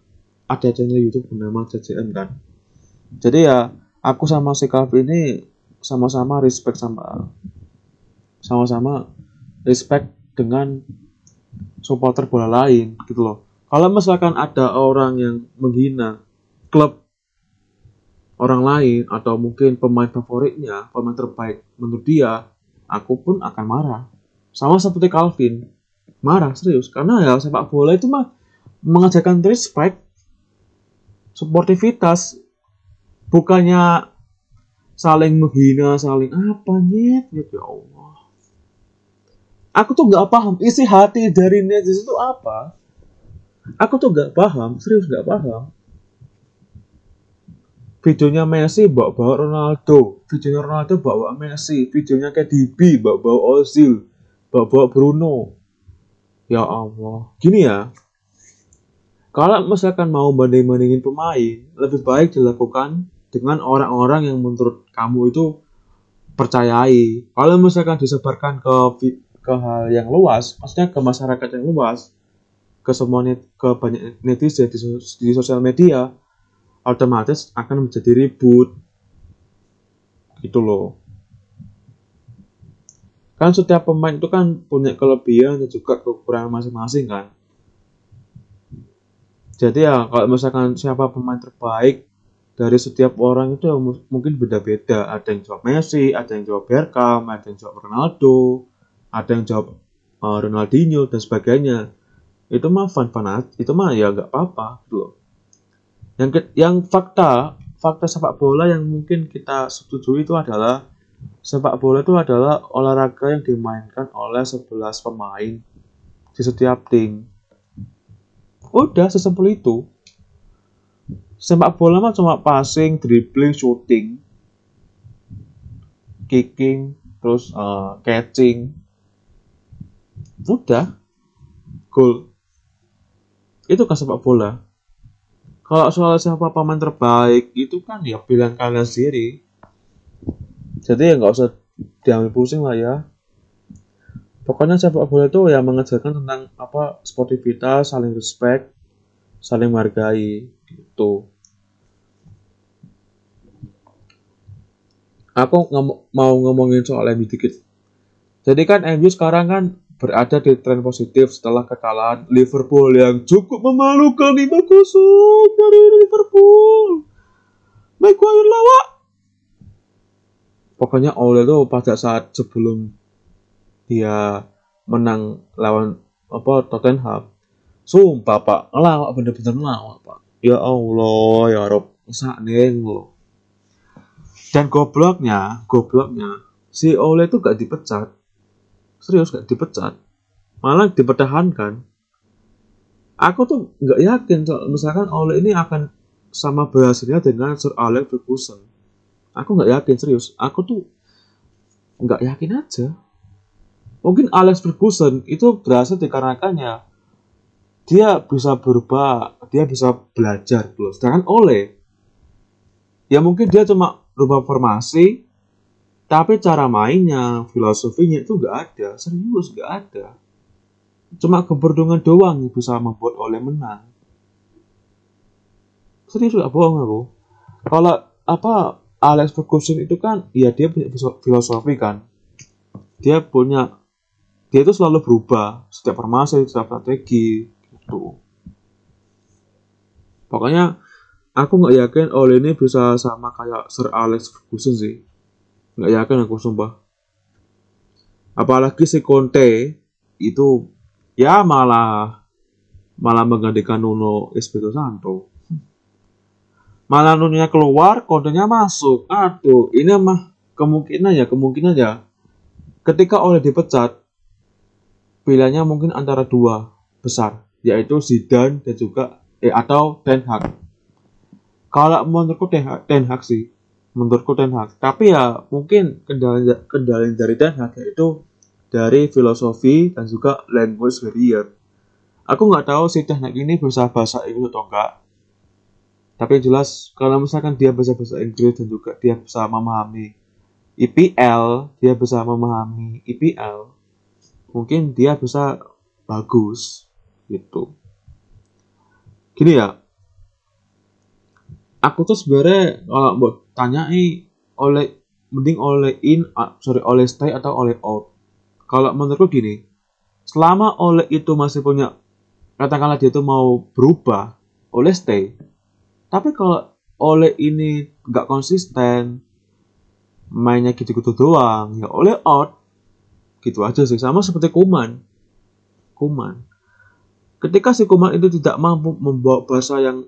ada channel YouTube bernama CCN kan? Jadi ya aku sama si Calvin ini sama-sama respect sama sama-sama respect dengan supporter bola lain gitu loh. Kalau misalkan ada orang yang menghina klub orang lain atau mungkin pemain favoritnya, pemain terbaik menurut dia, aku pun akan marah. Sama seperti Calvin, marah serius karena ya sepak bola itu mah mengajarkan respect, sportivitas, bukannya saling menghina, saling apa nyet, nyet ya Allah. Aku tuh nggak paham isi hati dari netizen itu apa. Aku tuh nggak paham, serius nggak paham videonya Messi bawa-bawa Ronaldo. Videonya Ronaldo bawa Messi. Videonya KDB bawa-bawa Ozil bawa-bawa Bruno. Ya Allah. Gini ya. Kalau misalkan mau banding-bandingin pemain lebih baik dilakukan dengan orang-orang yang menurut kamu itu percayai. Kalau misalkan disebarkan ke ke hal yang luas maksudnya ke masyarakat yang luas ke semua ke banyak netizen di, di sosial media otomatis akan menjadi ribut. Gitu loh. Kan setiap pemain itu kan punya kelebihan dan juga kekurangan masing-masing kan? Jadi ya kalau misalkan siapa pemain terbaik dari setiap orang itu ya mungkin beda-beda. Ada yang jawab Messi ada yang jawab Bergkamp ada yang jawab Ronaldo ada yang jawab uh, Ronaldinho dan sebagainya. Itu mah fun fun itu mah ya nggak apa-apa gitu yang ke, yang fakta fakta sepak bola yang mungkin kita setuju itu adalah sepak bola itu adalah olahraga yang dimainkan oleh 11 pemain di setiap tim. Udah sesimpel itu. Sepak bola mah cuma passing, dribbling, shooting, kicking, terus uh, catching. Udah. Gol. Itu kan sepak bola. Kalau soal siapa pemain terbaik itu kan ya pilihan kalian sendiri. Jadi ya nggak usah diambil pusing lah ya. Pokoknya sepak bola itu ya mengajarkan tentang apa sportivitas, saling respect, saling menghargai gitu. Aku ngom mau ngomongin soal MU dikit. Jadi kan MU sekarang kan berada di tren positif setelah kekalahan Liverpool yang cukup memalukan 5-0 dari Liverpool. Maguire lawak. Pokoknya Ole itu pada saat sebelum dia menang lawan apa Tottenham. Sumpah pak, ngelawak bener-bener ngelawak pak. Ya Allah, ya Rob, neng lo. Dan gobloknya, gobloknya, si Ole itu gak dipecat serius gak dipecat. Malah dipertahankan. Aku tuh nggak yakin so, misalkan Ole ini akan sama berhasilnya dengan Sir Alex Ferguson. Aku nggak yakin serius. Aku tuh nggak yakin aja. Mungkin Alex Ferguson itu berhasil dikarenakannya. Dia bisa berubah dia bisa belajar loh. Sedangkan Ole ya mungkin dia cuma berubah formasi tapi cara mainnya, filosofinya itu nggak ada, serius nggak ada. Cuma keberuntungan doang yang bisa membuat oleh menang. Serius nggak bohong aku. Kalau apa Alex Ferguson itu kan, ya dia punya filosofi kan. Dia punya, dia itu selalu berubah setiap formasi, setiap strategi, gitu. Pokoknya aku nggak yakin Ole ini bisa sama kayak Sir Alex Ferguson sih nggak yakin aku sumpah. Apalagi si Conte itu ya malah malah menggantikan Nuno Espirito Santo. Malah Nuno keluar Conte-nya masuk. Aduh ini mah kemungkinan ya kemungkinan ya. Ketika oleh dipecat pilihannya mungkin antara dua besar yaitu Zidane dan juga eh atau Ten Hag. Kalau menurutku Ten Hag sih menurutku Ten Hag. Tapi ya mungkin kendala kendala dari Ten Hag itu dari filosofi dan juga language barrier. Aku nggak tahu si Ten Hag ini bisa bahasa Inggris atau enggak. Tapi jelas kalau misalkan dia bisa bahasa Inggris dan juga dia bisa memahami IPL, dia bisa memahami IPL, mungkin dia bisa bagus gitu. Gini ya, aku tuh sebenarnya kalau tanyai oleh mending oleh in sorry oleh stay atau oleh out. Kalau menurutku gini selama oleh itu masih punya katakanlah dia itu mau berubah oleh stay tapi kalau oleh ini nggak konsisten mainnya gitu-gitu doang ya oleh out gitu aja sih. Sama seperti kuman. Kuman. Ketika si kuman itu tidak mampu membawa bahasa yang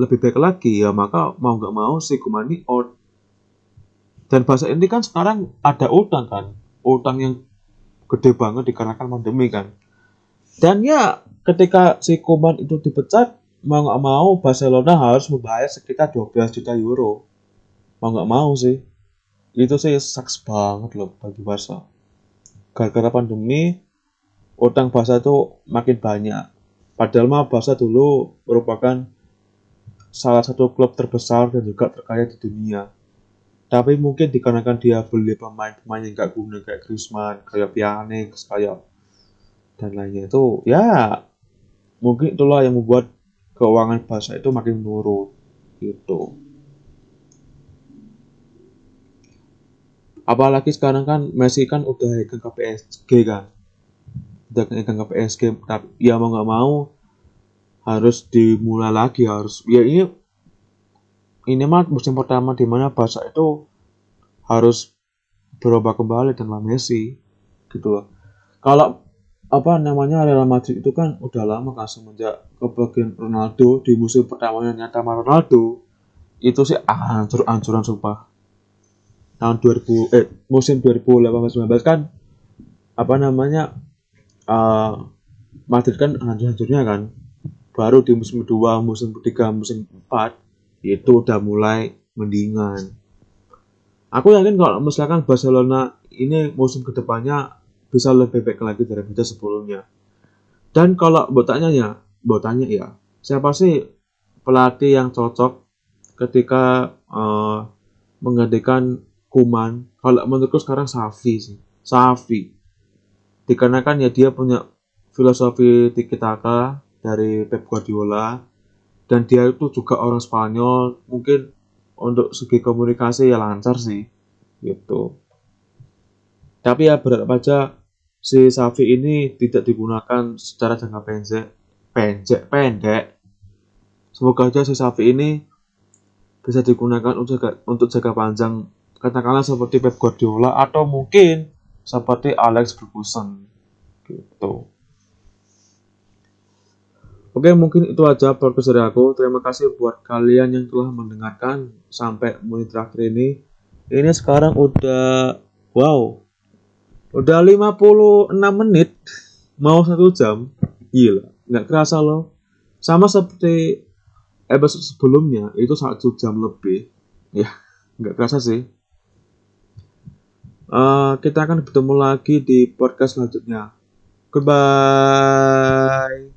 lebih baik lagi ya maka mau nggak mau si Kumani out. Dan bahasa ini kan sekarang ada utang kan utang yang gede banget dikarenakan pandemi kan. Dan ya ketika si Kuman itu dipecat mau nggak mau Barcelona harus membayar sekitar 12 juta euro. Mau nggak mau sih. Itu sih saks banget loh bagi Barca. Gara-gara pandemi utang Barca itu makin banyak. Padahal mah Barca dulu merupakan salah satu klub terbesar dan juga terkaya di dunia. Tapi mungkin dikarenakan dia beli pemain-pemain yang gak guna kayak Griezmann, kayak Pjanic, kayak dan lainnya itu ya mungkin itulah yang membuat keuangan bahasa itu makin menurun gitu. Apalagi sekarang kan Messi kan udah ikut ke PSG kan, udah ikut ke PSG, tapi ya mau nggak mau harus dimulai lagi harus ya ini ini mah musim pertama di mana bahasa itu harus berubah kembali dan Messi gitu loh. Kalau apa namanya Real Madrid itu kan udah lama kan semenjak kebagian Ronaldo di musim pertamanya nyata sama Ronaldo itu sih hancur-hancuran sumpah. Tahun 2000 eh musim 2018-19 kan apa namanya uh, Madrid kan hancur-hancurnya kan baru di musim kedua musim ketiga musim empat itu udah mulai mendingan. Aku yakin kalau misalkan Barcelona ini musim ke depannya bisa lebih baik lagi daripada sebelumnya. Dan kalau botanya ya botanya ya siapa sih pelatih yang cocok ketika uh, menggantikan Kuman kalau menurutku sekarang Safi sih Safi dikarenakan ya dia punya filosofi tiki taka dari Pep Guardiola. Dan dia itu juga orang Spanyol. Mungkin untuk segi komunikasi ya lancar sih gitu. Tapi ya berat aja si Safi ini tidak digunakan secara jangka pendek pendek pendek. Semoga aja si Safi ini bisa digunakan untuk jaga, untuk jaga panjang. Katakanlah seperti Pep Guardiola atau mungkin seperti Alex Ferguson gitu. Oke, mungkin itu aja podcast dari aku. Terima kasih buat kalian yang telah mendengarkan sampai menit terakhir ini. Ini sekarang udah wow. Udah 56 menit mau satu jam. Gila, nggak kerasa loh. Sama seperti episode sebelumnya itu satu jam lebih. Ya, nggak kerasa sih. Uh, kita akan bertemu lagi di podcast selanjutnya. Goodbye.